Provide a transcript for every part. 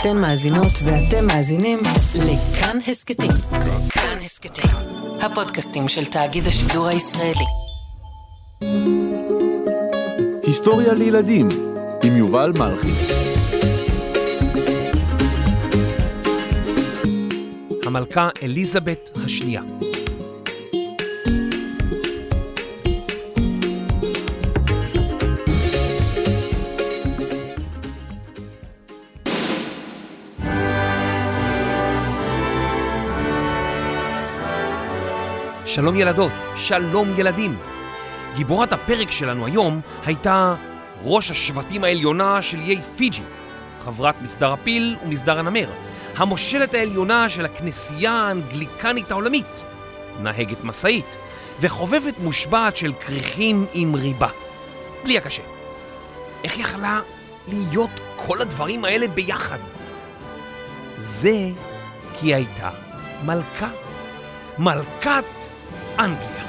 אתן מאזינות ואתם מאזינים לכאן הסכתים. כאן הסכתים, הפודקאסטים של תאגיד השידור הישראלי. היסטוריה לילדים עם יובל מלכי. המלכה אליזבת השנייה. שלום ילדות, שלום ילדים. גיבורת הפרק שלנו היום הייתה ראש השבטים העליונה של איי פיג'י, חברת מסדר הפיל ומסדר הנמר, המושלת העליונה של הכנסייה האנגליקנית העולמית, נהגת משאית וחובבת מושבעת של כריכים עם ריבה. בלי הקשה. איך יכלה להיות כל הדברים האלה ביחד? זה כי הייתה מלכה. מלכת אנגליה.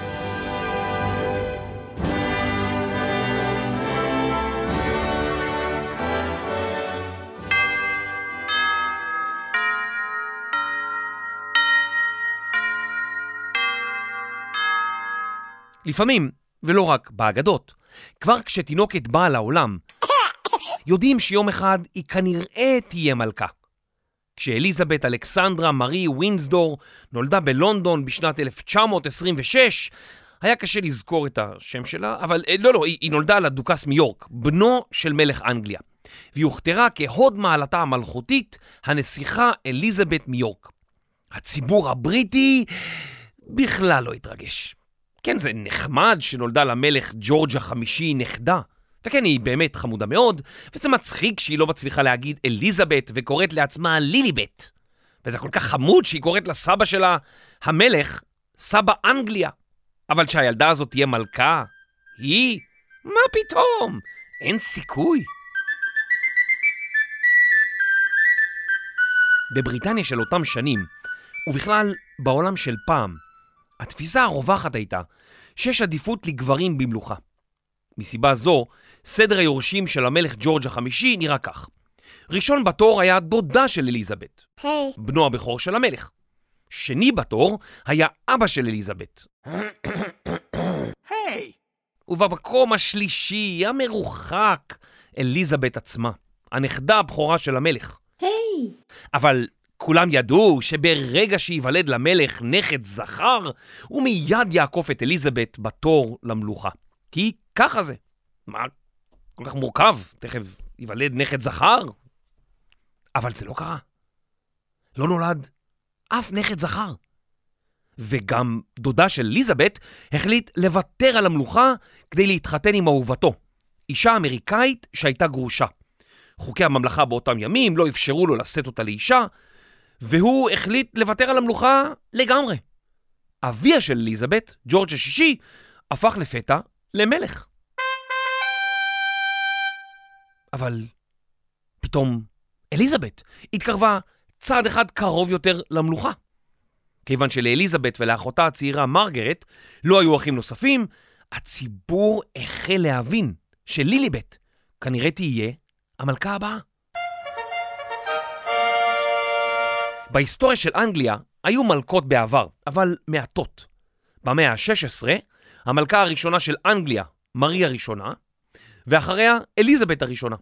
לפעמים, ולא רק באגדות, כבר כשתינוקת באה לעולם, יודעים שיום אחד היא כנראה תהיה מלכה. כשאליזבת אלכסנדרה מארי ווינסדור נולדה בלונדון בשנת 1926, היה קשה לזכור את השם שלה, אבל לא, לא, היא, היא נולדה על הדוכס מיורק, בנו של מלך אנגליה, והיא הוכתרה כהוד מעלתה המלכותית, הנסיכה אליזבת מיורק. הציבור הבריטי בכלל לא התרגש. כן, זה נחמד שנולדה למלך ג'ורג' החמישי נכדה, וכן, היא באמת חמודה מאוד, וזה מצחיק שהיא לא מצליחה להגיד אליזבת וקוראת לעצמה ליליבט. וזה כל כך חמוד שהיא קוראת לסבא שלה, המלך, סבא אנגליה. אבל שהילדה הזאת תהיה מלכה, היא? מה פתאום? אין סיכוי. בבריטניה של אותם שנים, ובכלל בעולם של פעם, התפיסה הרווחת הייתה שיש עדיפות לגברים במלוכה. מסיבה זו, סדר היורשים של המלך ג'ורג' החמישי נראה כך. ראשון בתור היה דודה של אליזבת, hey. בנו הבכור של המלך. שני בתור היה אבא של אליזבת. היי! ובמקום השלישי, המרוחק, אליזבת עצמה, הנכדה הבכורה של המלך. היי! אבל כולם ידעו שברגע שייוולד למלך נכד זכר, הוא מיד יעקוף את אליזבת בתור למלוכה. כי ככה זה. מה כל כך מורכב? תכף ייוולד נכד זכר? אבל זה לא קרה. לא נולד אף נכד זכר. וגם דודה של אליזבת החליט לוותר על המלוכה כדי להתחתן עם אהובתו, אישה אמריקאית שהייתה גרושה. חוקי הממלכה באותם ימים לא אפשרו לו לשאת אותה לאישה, והוא החליט לוותר על המלוכה לגמרי. אביה של אליזבת, ג'ורג' השישי, הפך לפתע למלך. אבל פתאום אליזבת התקרבה צעד אחד קרוב יותר למלוכה. כיוון שלאליזבת ולאחותה הצעירה מרגרט לא היו אחים נוספים, הציבור החל להבין שליליבט כנראה תהיה המלכה הבאה. בהיסטוריה של אנגליה היו מלכות בעבר, אבל מעטות. במאה ה-16, המלכה הראשונה של אנגליה, מרי הראשונה, ואחריה אליזבת הראשונה.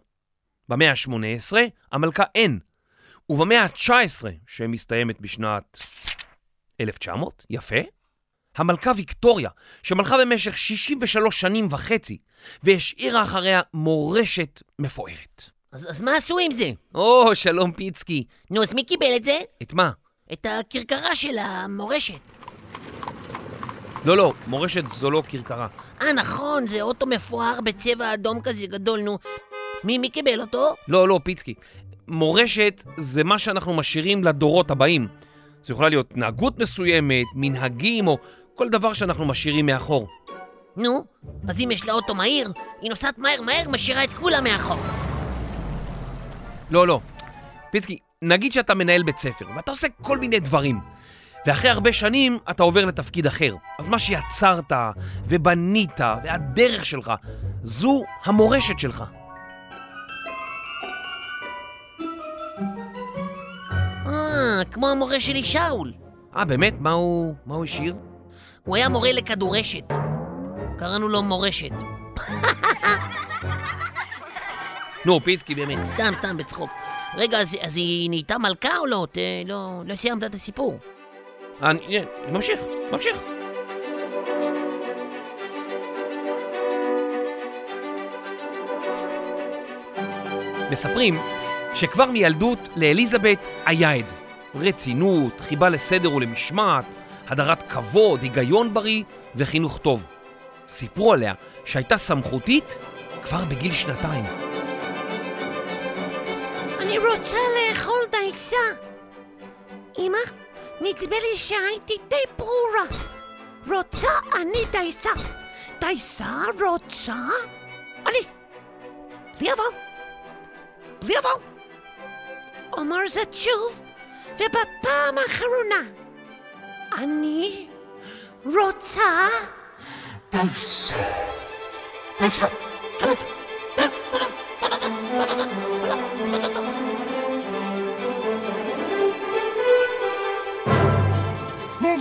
במאה ה-18 המלכה אן, ובמאה ה-19, שמסתיימת בשנת 1900, יפה, המלכה ויקטוריה, שמלכה במשך 63 שנים וחצי, והשאירה אחריה מורשת מפוארת. אז, אז מה עשו עם זה? או, שלום פיצקי. נו, אז מי קיבל את זה? את מה? את הכרכרה של המורשת. לא, לא, מורשת זו לא כרכרה. אה, נכון, זה אוטו מפואר בצבע אדום כזה גדול, נו. מי, מי קיבל אותו? לא, לא, פיצקי. מורשת זה מה שאנחנו משאירים לדורות הבאים. זו יכולה להיות התנהגות מסוימת, מנהגים, או כל דבר שאנחנו משאירים מאחור. נו, אז אם יש לה אוטו מהיר, היא נוסעת מהר מהר, משאירה את כולם מאחור. לא, לא. פיצקי, נגיד שאתה מנהל בית ספר, ואתה עושה כל מיני דברים. ואחרי הרבה שנים אתה עובר לתפקיד אחר. אז מה שיצרת ובנית והדרך שלך, זו המורשת שלך. אה, כמו המורה שלי שאול. אה, באמת? מה הוא, מה הוא השאיר? הוא היה מורה לכדורשת. קראנו לו מורשת. נו, פיצקי, באמת. סתם, סתם, בצחוק. רגע, אז, אז היא נהייתה מלכה או לא? ת, לא, לא סיימת את הסיפור. אני, אני ממשיך, ממשיך. מספרים שכבר מילדות לאליזבת היה את זה. רצינות, חיבה לסדר ולמשמעת, הדרת כבוד, היגיון בריא וחינוך טוב. סיפרו עליה שהייתה סמכותית כבר בגיל שנתיים. אני רוצה לאכול דייסה. אמא, נדמה לי שהייתי די ברורה. רוצה אני דייסה. דייסה רוצה? אני. בלי אבל. בלי אבל. אומר זאת שוב, ובפעם האחרונה. אני רוצה דייסה. דייסה. דייסה.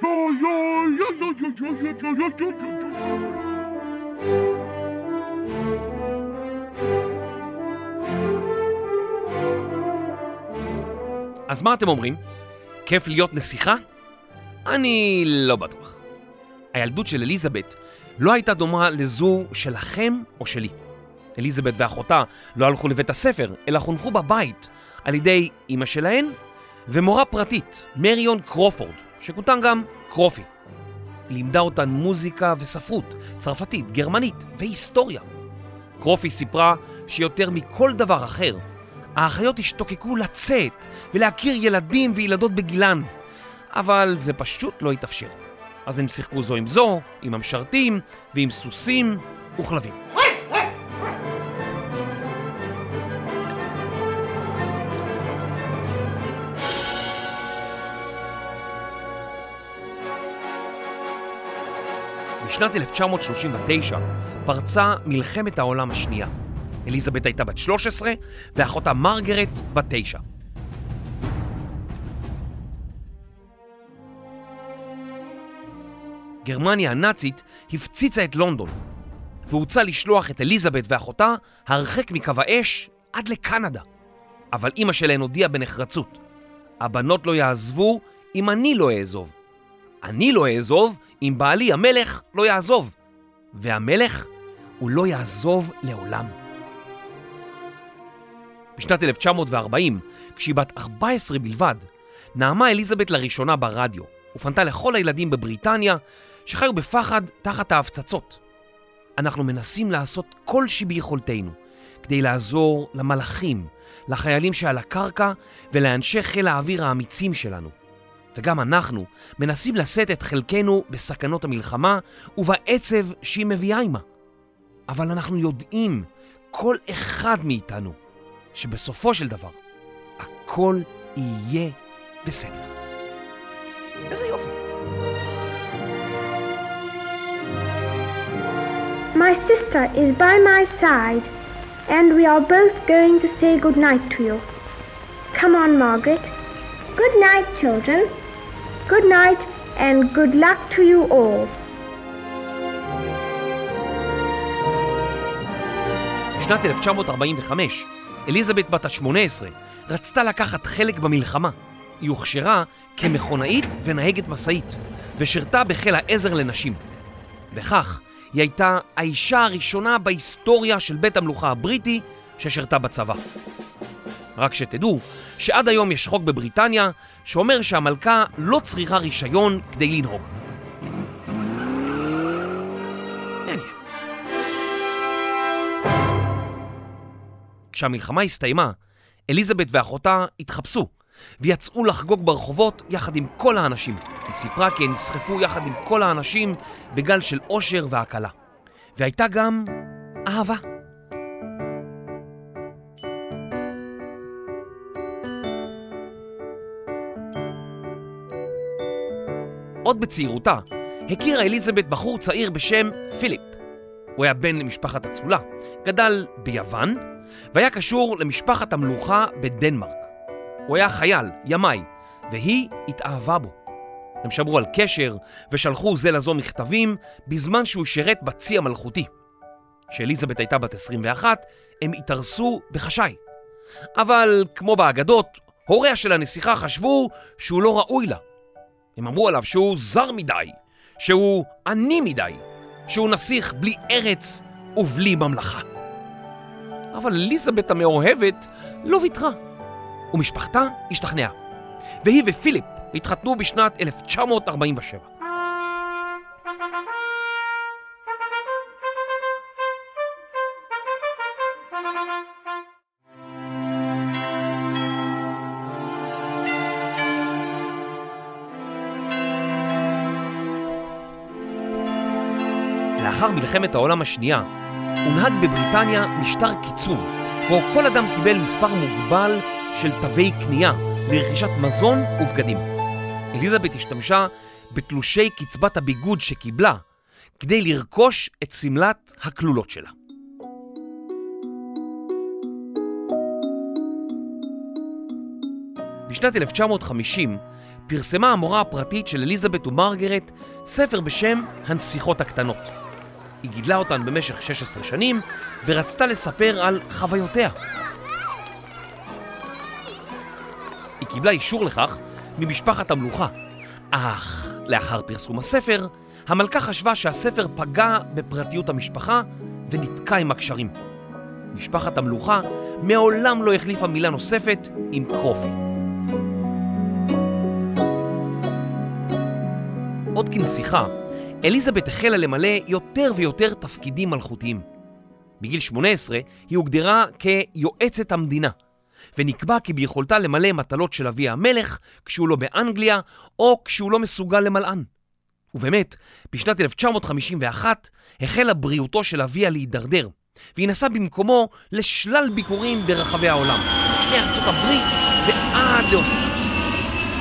אז מה אתם אומרים? כיף להיות נסיכה? אני לא בטוח. הילדות של אליזבת לא הייתה דומה לזו שלכם או שלי. אליזבת ואחותה לא הלכו לבית הספר, אלא חונכו בבית על ידי אימא שלהן ומורה פרטית, מריון קרופורד, שכותן גם קרופי. לימדה אותן מוזיקה וספרות, צרפתית, גרמנית והיסטוריה. קרופי סיפרה שיותר מכל דבר אחר, האחיות השתוקקו לצאת ולהכיר ילדים וילדות בגילן, אבל זה פשוט לא התאפשר. אז הם שיחקו זו עם זו, עם המשרתים ועם סוסים וכלבים. בשנת 1939 פרצה מלחמת העולם השנייה. אליזבת הייתה בת 13 ואחותה מרגרט בת 9. גרמניה הנאצית הפציצה את לונדון והוצע לשלוח את אליזבת ואחותה הרחק מקו האש עד לקנדה. אבל אימא שלהן הודיעה בנחרצות, הבנות לא יעזבו אם אני לא אעזוב. אני לא אעזוב אם בעלי המלך לא יעזוב. והמלך הוא לא יעזוב לעולם. בשנת 1940, כשהיא בת 14 בלבד, נאמה אליזבת לראשונה ברדיו ופנתה לכל הילדים בבריטניה שחיו בפחד תחת ההפצצות. אנחנו מנסים לעשות כל שביכולתנו כדי לעזור למלאכים, לחיילים שעל הקרקע ולאנשי חיל האוויר האמיצים שלנו. וגם אנחנו מנסים לשאת את חלקנו בסכנות המלחמה ובעצב שהיא מביאה עימה. אבל אנחנו יודעים, כל אחד מאיתנו, שבסופו של דבר הכל יהיה בסדר. איזה יופי. My sister is by my side, and we are both going to say good night to you. Come on, Margaret. Good night, children. Good night, and good luck to you all. בשנת 1945, אליזבת בת ה-18 רצתה לקחת חלק במלחמה. היא הוכשרה כמכונאית ונהגת משאית, ושירתה בחיל העזר לנשים. וכך, היא הייתה האישה הראשונה בהיסטוריה של בית המלוכה הבריטי ששירתה בצבא. רק שתדעו שעד היום יש חוק בבריטניה שאומר שהמלכה לא צריכה רישיון כדי לנהוג. כשהמלחמה הסתיימה, אליזבת ואחותה התחפשו ויצאו לחגוג ברחובות יחד עם כל האנשים. היא סיפרה כי הן נסחפו יחד עם כל האנשים בגל של אושר והקלה. והייתה גם אהבה. עוד בצעירותה הכירה אליזבת בחור צעיר בשם פיליפ. הוא היה בן למשפחת אצולה, גדל ביוון והיה קשור למשפחת המלוכה בדנמרק. הוא היה חייל, ימאי, והיא התאהבה בו. הם שמרו על קשר ושלחו זה לזו מכתבים בזמן שהוא שירת בצי המלכותי. כשאליזבת הייתה בת 21, הם התארסו בחשאי. אבל כמו באגדות, הוריה של הנסיכה חשבו שהוא לא ראוי לה. הם אמרו עליו שהוא זר מדי, שהוא עני מדי, שהוא נסיך בלי ארץ ובלי ממלכה. אבל אליזבת המאוהבת לא ויתרה, ומשפחתה השתכנעה. והיא ופיליפ התחתנו בשנת 1947. מלחמת העולם השנייה הונהג בבריטניה משטר קיצוב, בו כל אדם קיבל מספר מוגבל של תווי קנייה לרכישת מזון ובגדים. אליזבת השתמשה בתלושי קצבת הביגוד שקיבלה כדי לרכוש את שמלת הכלולות שלה. בשנת 1950 פרסמה המורה הפרטית של אליזבת ומרגרט ספר בשם הנסיכות הקטנות. היא גידלה אותן במשך 16 שנים ורצתה לספר על חוויותיה. היא קיבלה אישור לכך ממשפחת המלוכה, אך לאחר פרסום הספר, המלכה חשבה שהספר פגע בפרטיות המשפחה ונתקע עם הקשרים. משפחת המלוכה מעולם לא החליפה מילה נוספת עם קרופי. עוד כנסיכה, אליזבת החלה למלא יותר ויותר תפקידים מלכותיים. בגיל 18 היא הוגדרה כיועצת המדינה, ונקבע כי ביכולתה למלא מטלות של אביה המלך כשהוא לא באנגליה או כשהוא לא מסוגל למלאן. ובאמת, בשנת 1951 החלה בריאותו של אביה להידרדר, והיא נסעה במקומו לשלל ביקורים ברחבי העולם, מארצות הברית ועד לאוסטרליה.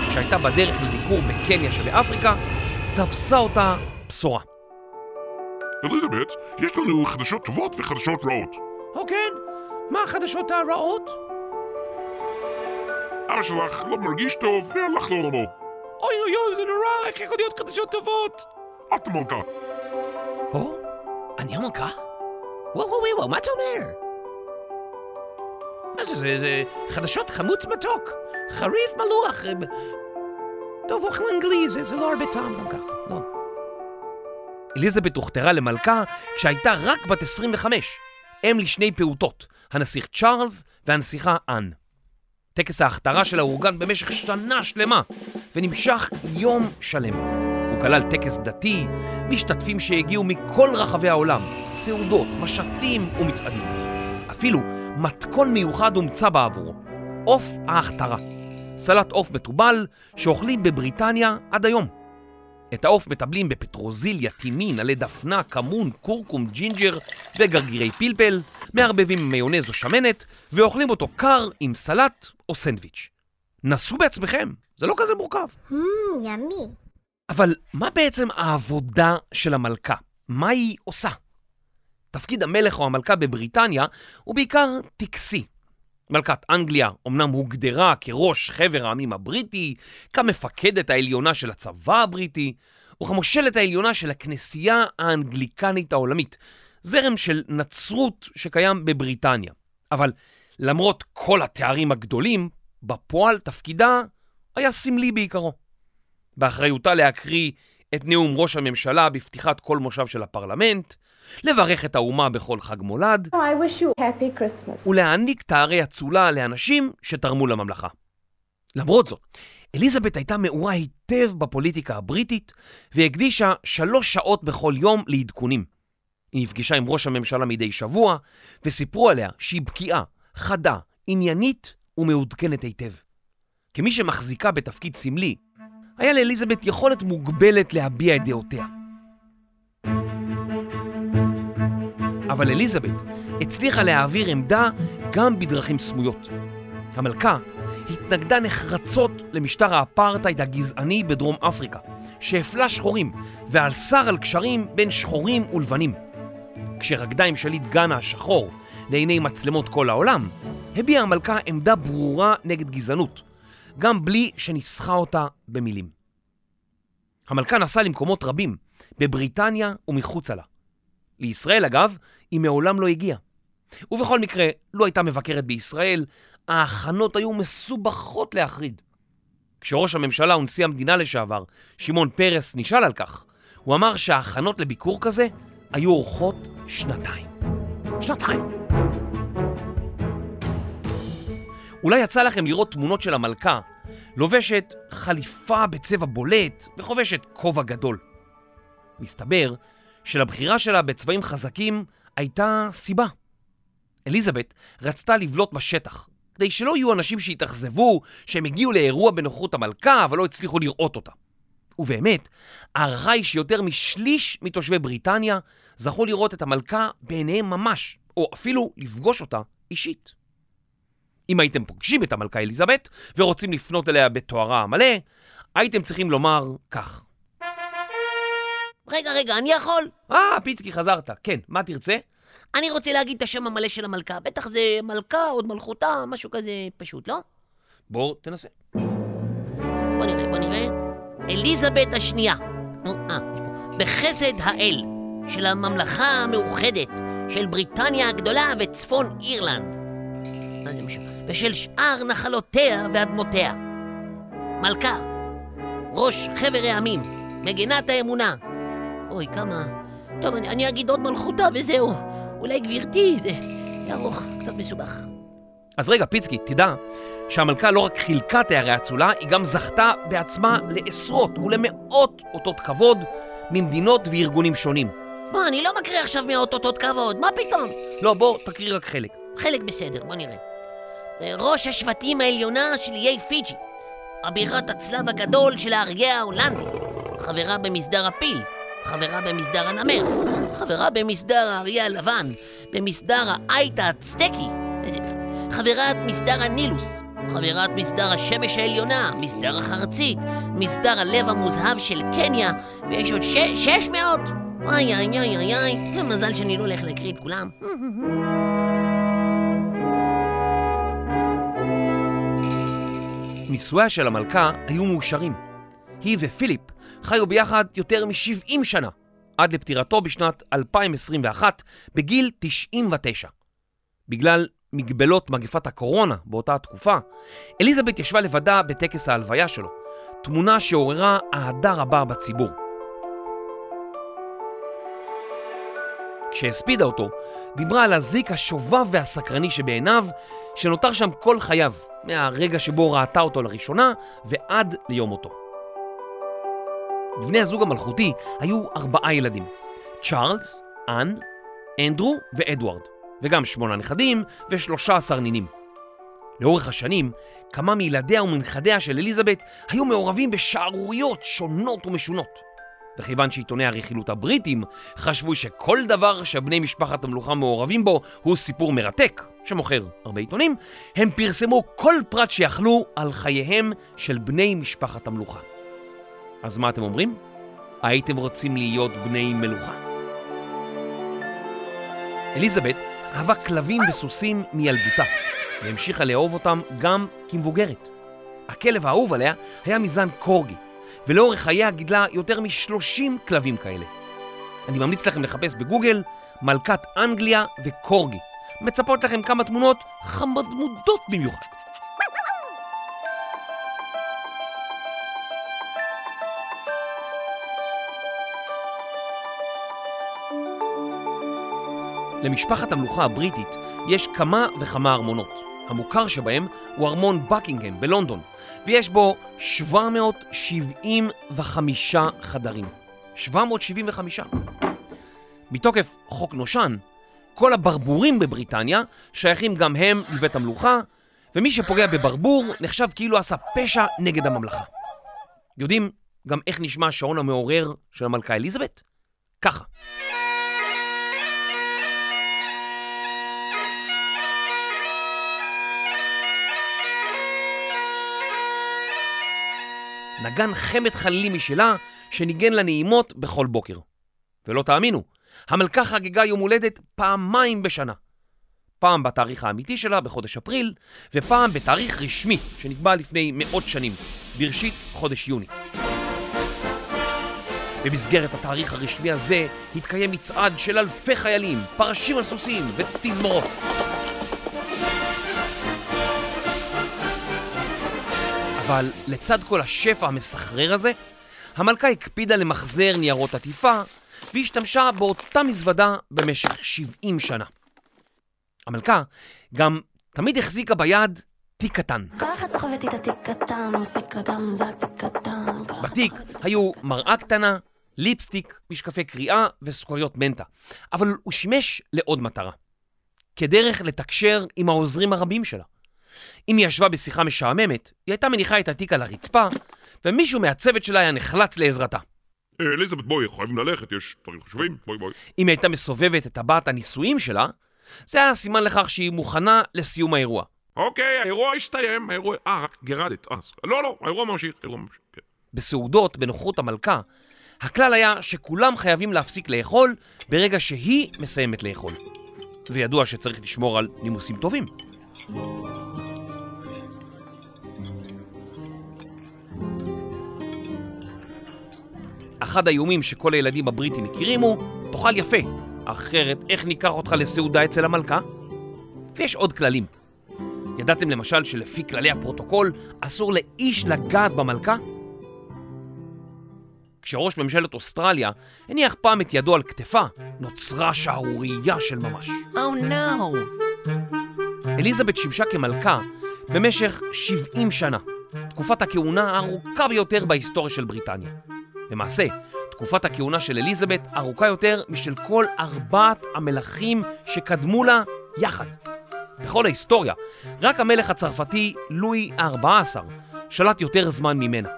כשהייתה בדרך לביקור בקניה שבאפריקה, תפסה אותה בשורה. אליזבת, יש לנו חדשות טובות וחדשות רעות. או כן? מה החדשות הרעות? אבא שלך לא מרגיש טוב והלך לעולמו. אוי אוי אוי, זה נורא, איך יכול להיות חדשות טובות? את המלכה. או? אני המלכה? וואו וואו וואו, מה אתה אומר? מה זה, זה, זה חדשות חמוץ מתוק, חריף מלוח. טוב, אוכל אנגלי, זה, זה לא הרבה טעם גם ככה, לא. אליזבת הוכתרה למלכה כשהייתה רק בת 25, אם לשני פעוטות, הנסיך צ'ארלס והנסיכה אן. טקס ההכתרה שלה אורגן במשך שנה שלמה ונמשך יום שלם. הוא כלל טקס דתי, משתתפים שהגיעו מכל רחבי העולם, סעודות, משתים ומצעדים. אפילו מתכון מיוחד הומצא בעבורו, עוף ההכתרה. סלט עוף מתובל שאוכלים בבריטניה עד היום. את העוף מטבלים בפטרוזיליה, טימין, עלי דפנה, כמון, קורקום, ג'ינג'ר וגרגירי פלפל, מערבבים עם מיונז או שמנת ואוכלים אותו קר עם סלט או סנדוויץ'. נסו בעצמכם, זה לא כזה מורכב. yummy. אבל מה בעצם העבודה של המלכה? מה היא עושה? תפקיד המלך או המלכה בבריטניה הוא בעיקר טקסי. מלכת אנגליה אומנם הוגדרה כראש חבר העמים הבריטי, כמפקדת העליונה של הצבא הבריטי, וכמושלת העליונה של הכנסייה האנגליקנית העולמית, זרם של נצרות שקיים בבריטניה. אבל למרות כל התארים הגדולים, בפועל תפקידה היה סמלי בעיקרו. באחריותה להקריא את נאום ראש הממשלה בפתיחת כל מושב של הפרלמנט, לברך את האומה בכל חג מולד. ולהעניק תארי אצולה לאנשים שתרמו לממלכה. למרות זאת, אליזבת הייתה מעורה היטב בפוליטיקה הבריטית והקדישה שלוש שעות בכל יום לעדכונים. היא נפגשה עם ראש הממשלה מדי שבוע וסיפרו עליה שהיא בקיאה, חדה, עניינית ומעודכנת היטב. כמי שמחזיקה בתפקיד סמלי, היה לאליזבת יכולת מוגבלת להביע את דעותיה. אבל אליזבת הצליחה להעביר עמדה גם בדרכים סמויות. המלכה התנגדה נחרצות למשטר האפרטהייד הגזעני בדרום אפריקה, שהפלה שחורים ואסר על קשרים בין שחורים ולבנים. כשרקדה עם שליט גאנה השחור לעיני מצלמות כל העולם, הביעה המלכה עמדה ברורה נגד גזענות, גם בלי שניסחה אותה במילים. המלכה נסעה למקומות רבים, בבריטניה ומחוצה לה. לישראל, אגב, היא מעולם לא הגיעה. ובכל מקרה, לא הייתה מבקרת בישראל, ההכנות היו מסובכות להחריד. כשראש הממשלה ונשיא המדינה לשעבר, שמעון פרס, נשאל על כך, הוא אמר שההכנות לביקור כזה היו אורחות שנתיים. שנתיים. אולי יצא לכם לראות תמונות של המלכה לובשת חליפה בצבע בולט וחובשת כובע גדול. מסתבר שלבחירה שלה בצבעים חזקים הייתה סיבה. אליזבת רצתה לבלוט בשטח, כדי שלא יהיו אנשים שהתאכזבו שהם הגיעו לאירוע בנוכחות המלכה אבל לא הצליחו לראות אותה. ובאמת, ההערכה היא שיותר משליש מתושבי בריטניה זכו לראות את המלכה בעיניהם ממש, או אפילו לפגוש אותה אישית. אם הייתם פוגשים את המלכה אליזבת ורוצים לפנות אליה בתוארה המלא, הייתם צריכים לומר כך. רגע, רגע, אני יכול? אה, פיצקי, חזרת. כן, מה תרצה? אני רוצה להגיד את השם המלא של המלכה. בטח זה מלכה, עוד מלכותה, משהו כזה פשוט, לא? בוא, תנסה. בוא נראה, בוא נראה. אליזבת השנייה. נו, אה. בחסד האל של הממלכה המאוחדת של בריטניה הגדולה וצפון אירלנד. מה זה משהו? ושל שאר נחלותיה ואדמותיה. מלכה, ראש חבר העמים, מגינת האמונה. אוי, כמה... טוב, אני, אני אגיד עוד מלכותה וזהו. אולי גברתי, זה ארוך, קצת מסובך. אז רגע, פיצקי, תדע שהמלכה לא רק חילקה תארי האצולה, היא גם זכתה בעצמה לעשרות ולמאות אותות כבוד ממדינות וארגונים שונים. בוא, אני לא מקריא עכשיו מאות אותות כבוד, מה פתאום? לא, בוא, תקריא רק חלק. חלק בסדר, בוא נראה. ראש השבטים העליונה של איי פיג'י, אבירת הצלב הגדול של האריה ההולנדי, חברה במסדר הפיל, חברה במסדר הנמר, חברה במסדר האריה הלבן, במסדר האייטה הצטקי. חברת מסדר הנילוס, חברת מסדר השמש העליונה, מסדר החרצית, מסדר הלב המוזהב של קניה, ויש עוד ש... שש מאות! איי איי איי איי איי, מזל שאני לא הולך להקריא את כולם. נישואיה של המלכה היו מאושרים. היא ופיליפ חיו ביחד יותר מ-70 שנה, עד לפטירתו בשנת 2021, בגיל 99. בגלל מגבלות מגפת הקורונה באותה התקופה, אליזבת ישבה לבדה בטקס ההלוויה שלו, תמונה שעוררה אהדה רבה בציבור. כשהספידה אותו, דיברה על הזיק השובב והסקרני שבעיניו, שנותר שם כל חייו, מהרגע שבו ראתה אותו לראשונה ועד ליום מותו. לבני הזוג המלכותי היו ארבעה ילדים, צ'ארלס, אן, אנדרו ואדוארד, וגם שמונה נכדים ושלושה עשר נינים. לאורך השנים, כמה מילדיה ומנכדיה של אליזבת היו מעורבים בשערוריות שונות ומשונות. וכיוון שעיתוני הרכילות הבריטים חשבו שכל דבר שבני משפחת המלוכה מעורבים בו הוא סיפור מרתק, שמוכר הרבה עיתונים, הם פרסמו כל פרט שיכלו על חייהם של בני משפחת המלוכה. אז מה אתם אומרים? הייתם רוצים להיות בני מלוכה? אליזבת אהבה כלבים וסוסים מילדותה, והמשיכה לאהוב אותם גם כמבוגרת. הכלב האהוב עליה היה מזן קורגי, ולאורך חייה גידלה יותר מ-30 כלבים כאלה. אני ממליץ לכם לחפש בגוגל מלכת אנגליה וקורגי. מצפות לכם כמה תמונות חמודות במיוחד. למשפחת המלוכה הבריטית יש כמה וכמה ארמונות. המוכר שבהם הוא ארמון בקינגהם בלונדון, ויש בו 775 חדרים. 775. מתוקף חוק נושן, כל הברבורים בבריטניה שייכים גם הם לבית המלוכה, ומי שפוגע בברבור נחשב כאילו עשה פשע נגד הממלכה. יודעים גם איך נשמע השעון המעורר של המלכה אליזבת? ככה. נגן חמד חלילי משלה שניגן לה נעימות בכל בוקר. ולא תאמינו, המלכה חגגה יום הולדת פעמיים בשנה. פעם בתאריך האמיתי שלה, בחודש אפריל, ופעם בתאריך רשמי, שנקבע לפני מאות שנים, בראשית חודש יוני. במסגרת התאריך הרשמי הזה התקיים מצעד של אלפי חיילים, פרשים על סוסים ותזמורות. אבל לצד כל השפע המסחרר הזה, המלכה הקפידה למחזר ניירות עטיפה והשתמשה באותה מזוודה במשך 70 שנה. המלכה גם תמיד החזיקה ביד תיק קטן. כל מספיק זה התיק בתיק היו מראה קטנה, ליפסטיק, משקפי קריאה וסוכריות מנטה, אבל הוא שימש לעוד מטרה. כדרך לתקשר עם העוזרים הרבים שלה. אם היא ישבה בשיחה משעממת, היא הייתה מניחה את התיק על הרצפה, ומישהו מהצוות שלה היה נחלץ לעזרתה. אה, אליזבת, בואי, חייבים ללכת, יש דברים חשובים, בואי בואי. אם היא הייתה מסובבת את טבעת הנישואים שלה, זה היה סימן לכך שהיא מוכנה לסיום האירוע. אוקיי, האירוע הסתיים, האירוע... אה, רק גירדת. אה, סליחה. לא, לא, האירוע ממשיך, האירוע ממשיך, כן. בסעודות בנוכחות המלכה, הכלל היה שכולם חייבים להפסיק לאכול ברגע שהיא מסיימת לאכול. וידוע שצריך לשמור על נימוסים טובים. אחד האיומים שכל הילדים הבריטים מכירים הוא, תאכל יפה, אחרת איך ניקח אותך לסעודה אצל המלכה? ויש עוד כללים. ידעתם למשל שלפי כללי הפרוטוקול אסור לאיש לגעת במלכה? כשראש ממשלת אוסטרליה הניח פעם את ידו על כתפה, נוצרה שערורייה של ממש. Oh no! אליזבת שימשה כמלכה במשך 70 שנה, תקופת הכהונה הארוכה ביותר בהיסטוריה של בריטניה. למעשה, תקופת הכהונה של אליזבת ארוכה יותר משל כל ארבעת המלכים שקדמו לה יחד. בכל ההיסטוריה, רק המלך הצרפתי לואי ה-14 שלט יותר זמן ממנה.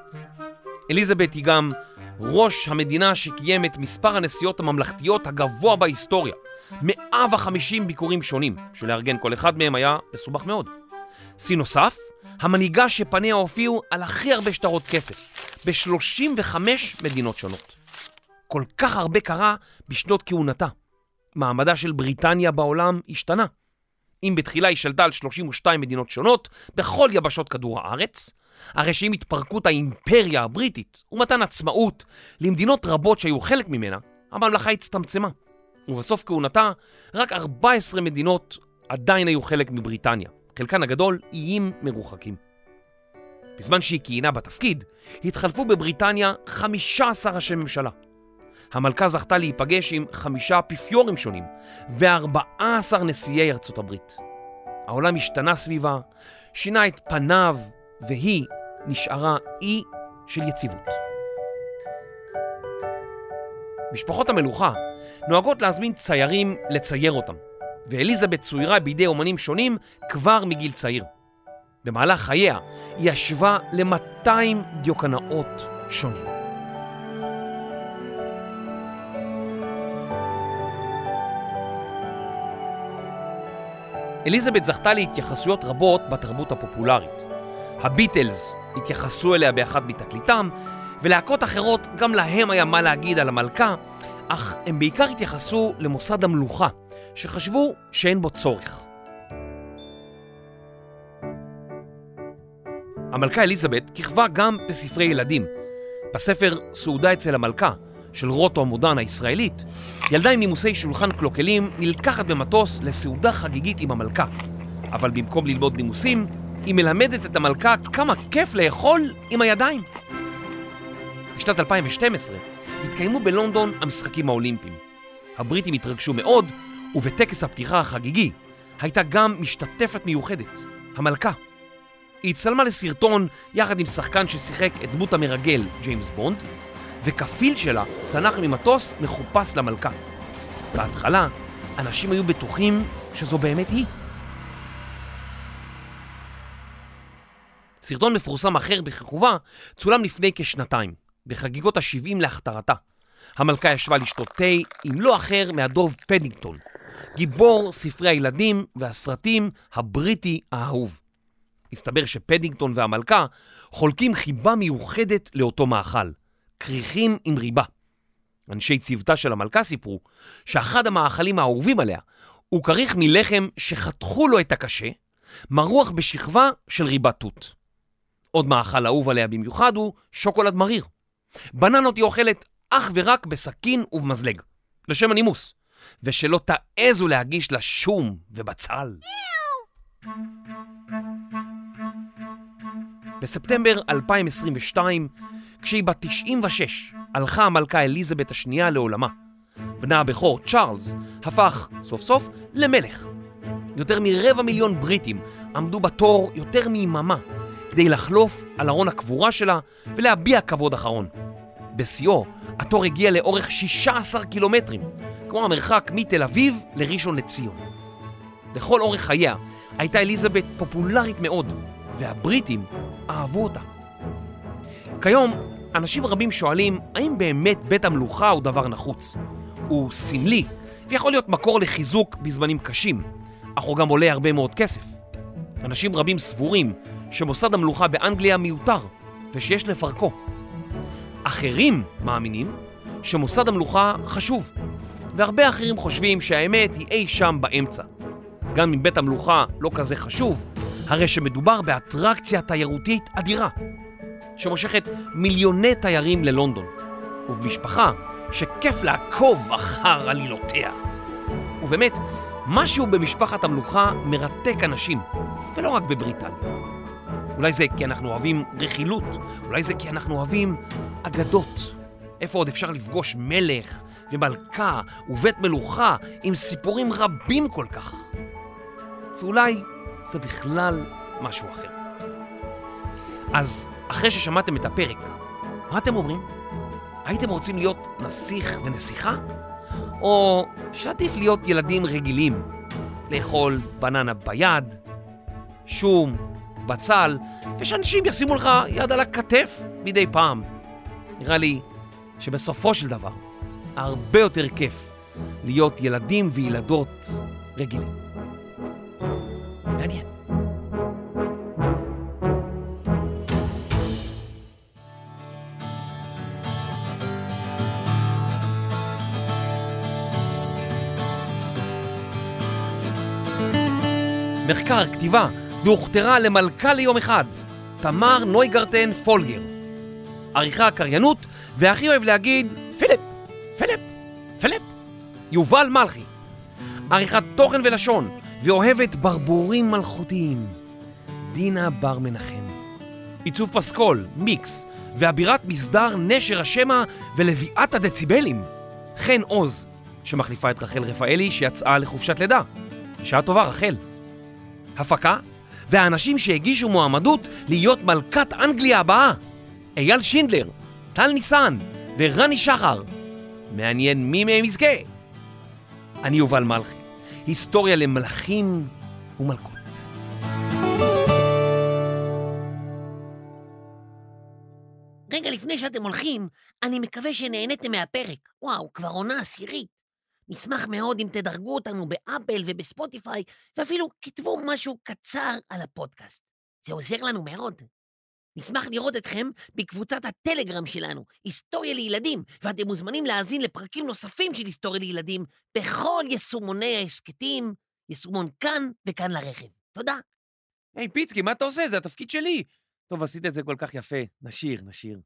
אליזבת היא גם ראש המדינה שקיים את מספר הנסיעות הממלכתיות הגבוה בהיסטוריה. 150 ביקורים שונים, שלארגן כל אחד מהם היה מסובך מאוד. שיא נוסף, המנהיגה שפניה הופיעו על הכי הרבה שטרות כסף, ב-35 מדינות שונות. כל כך הרבה קרה בשנות כהונתה. מעמדה של בריטניה בעולם השתנה. אם בתחילה היא שלטה על 32 מדינות שונות בכל יבשות כדור הארץ, הרי שעם התפרקות האימפריה הבריטית ומתן עצמאות למדינות רבות שהיו חלק ממנה, הממלכה הצטמצמה. ובסוף כהונתה, רק 14 מדינות עדיין היו חלק מבריטניה, חלקן הגדול איים מרוחקים. בזמן שהיא כיהנה בתפקיד, התחלפו בבריטניה 15 ראשי ממשלה. המלכה זכתה להיפגש עם חמישה אפיפיורים שונים ו-14 נשיאי ארצות הברית. העולם השתנה סביבה, שינה את פניו, והיא נשארה אי של יציבות. משפחות המלוכה נוהגות להזמין ציירים לצייר אותם, ואליזבת צוירה בידי אומנים שונים כבר מגיל צעיר. במהלך חייה היא ישבה ל-200 דיוקנאות שונים. אליזבת זכתה להתייחסויות רבות בתרבות הפופולרית. הביטלס התייחסו אליה באחד מתקליטם, ולהקות אחרות גם להם היה מה להגיד על המלכה, אך הם בעיקר התייחסו למוסד המלוכה, שחשבו שאין בו צורך. המלכה אליזבת כיכבה גם בספרי ילדים. בספר סעודה אצל המלכה של רוטו המודרן הישראלית, ילדה עם נימוסי שולחן קלוקלים נלקחת במטוס לסעודה חגיגית עם המלכה. אבל במקום ללמוד נימוסים, היא מלמדת את המלכה כמה כיף לאכול עם הידיים. בשנת 2012 התקיימו בלונדון המשחקים האולימפיים. הבריטים התרגשו מאוד, ובטקס הפתיחה החגיגי הייתה גם משתתפת מיוחדת, המלכה. היא הצטלמה לסרטון יחד עם שחקן ששיחק את דמות המרגל, ג'יימס בונד, וכפיל שלה צנח ממטוס מחופש למלכה. בהתחלה, אנשים היו בטוחים שזו באמת היא. סרטון מפורסם אחר בכיכובה צולם לפני כשנתיים, בחגיגות ה-70 להכתרתה. המלכה ישבה לשתות תה עם לא אחר מהדוב פדינגטון, גיבור ספרי הילדים והסרטים הבריטי האהוב. הסתבר שפדינגטון והמלכה חולקים חיבה מיוחדת לאותו מאכל, כריכים עם ריבה. אנשי צוותה של המלכה סיפרו שאחד המאכלים האהובים עליה הוא כריך מלחם שחתכו לו את הקשה, מרוח בשכבה של ריבת תות. עוד מאכל אהוב עליה במיוחד הוא שוקולד מריר. בננות היא אוכלת אך ורק בסכין ובמזלג, לשם הנימוס, ושלא תעזו להגיש לה שום ובצל. בספטמבר 2022, כשהיא בת 96, הלכה המלכה אליזבת השנייה לעולמה. בנה הבכור, צ'ארלס, הפך סוף סוף למלך. יותר מרבע מיליון בריטים עמדו בתור יותר מיממה כדי לחלוף על ארון הקבורה שלה ולהביע כבוד אחרון. בשיאו, התור הגיע לאורך 16 קילומטרים, כמו המרחק מתל אביב לראשון לציון. לכל אורך חייה הייתה אליזבת פופולרית מאוד, והבריטים אהבו אותה. כיום, אנשים רבים שואלים האם באמת בית המלוכה הוא דבר נחוץ. הוא סמלי, ויכול להיות מקור לחיזוק בזמנים קשים, אך הוא גם עולה הרבה מאוד כסף. אנשים רבים סבורים שמוסד המלוכה באנגליה מיותר, ושיש לפרקו. אחרים מאמינים שמוסד המלוכה חשוב, והרבה אחרים חושבים שהאמת היא אי שם באמצע. גם אם בית המלוכה לא כזה חשוב, הרי שמדובר באטרקציה תיירותית אדירה, שמושכת מיליוני תיירים ללונדון, ובמשפחה שכיף לעקוב אחר עלילותיה. ובאמת, משהו במשפחת המלוכה מרתק אנשים, ולא רק בבריטניה. אולי זה כי אנחנו אוהבים רכילות, אולי זה כי אנחנו אוהבים אגדות. איפה עוד אפשר לפגוש מלך ומלכה ובית מלוכה עם סיפורים רבים כל כך? ואולי זה בכלל משהו אחר. אז אחרי ששמעתם את הפרק, מה אתם אומרים? הייתם רוצים להיות נסיך ונסיכה? או שעדיף להיות ילדים רגילים, לאכול בננה ביד, שום, בצל, ושאנשים ישימו לך יד על הכתף מדי פעם. נראה לי שבסופו של דבר, הרבה יותר כיף להיות ילדים וילדות רגילים. מעניין. מחקר, כתיבה, והוכתרה למלכה ליום אחד, תמר נויגרטן פולגר. עריכה, קריינות, והכי אוהב להגיד פיליפ, פיליפ, פיליפ, יובל מלכי. עריכת תוכן ולשון, ואוהבת ברבורים מלכותיים, דינה בר מנחם. עיצוב פסקול, מיקס, ואבירת מסדר נשר השמע ולביאת הדציבלים, חן עוז, שמחליפה את רחל רפאלי שיצאה לחופשת לידה. שעה טובה, רחל. הפקה, והאנשים שהגישו מועמדות להיות מלכת אנגליה הבאה. אייל שינדלר, טל ניסן ורני שחר. מעניין מי מהם יזכה. אני יובל מלכי, היסטוריה למלכים ומלכות. רגע לפני שאתם הולכים, אני מקווה שנהניתם מהפרק. וואו, כבר עונה עשירית. נשמח מאוד אם תדרגו אותנו באפל ובספוטיפיי, ואפילו כתבו משהו קצר על הפודקאסט. זה עוזר לנו מאוד. נשמח לראות אתכם בקבוצת הטלגרם שלנו, היסטוריה לילדים, ואתם מוזמנים להאזין לפרקים נוספים של היסטוריה לילדים בכל יישומוני ההסכתים, יישומון כאן וכאן לרכב. תודה. היי, פיצקי, מה אתה עושה? זה התפקיד שלי. טוב, עשית את זה כל כך יפה. נשיר, נשיר.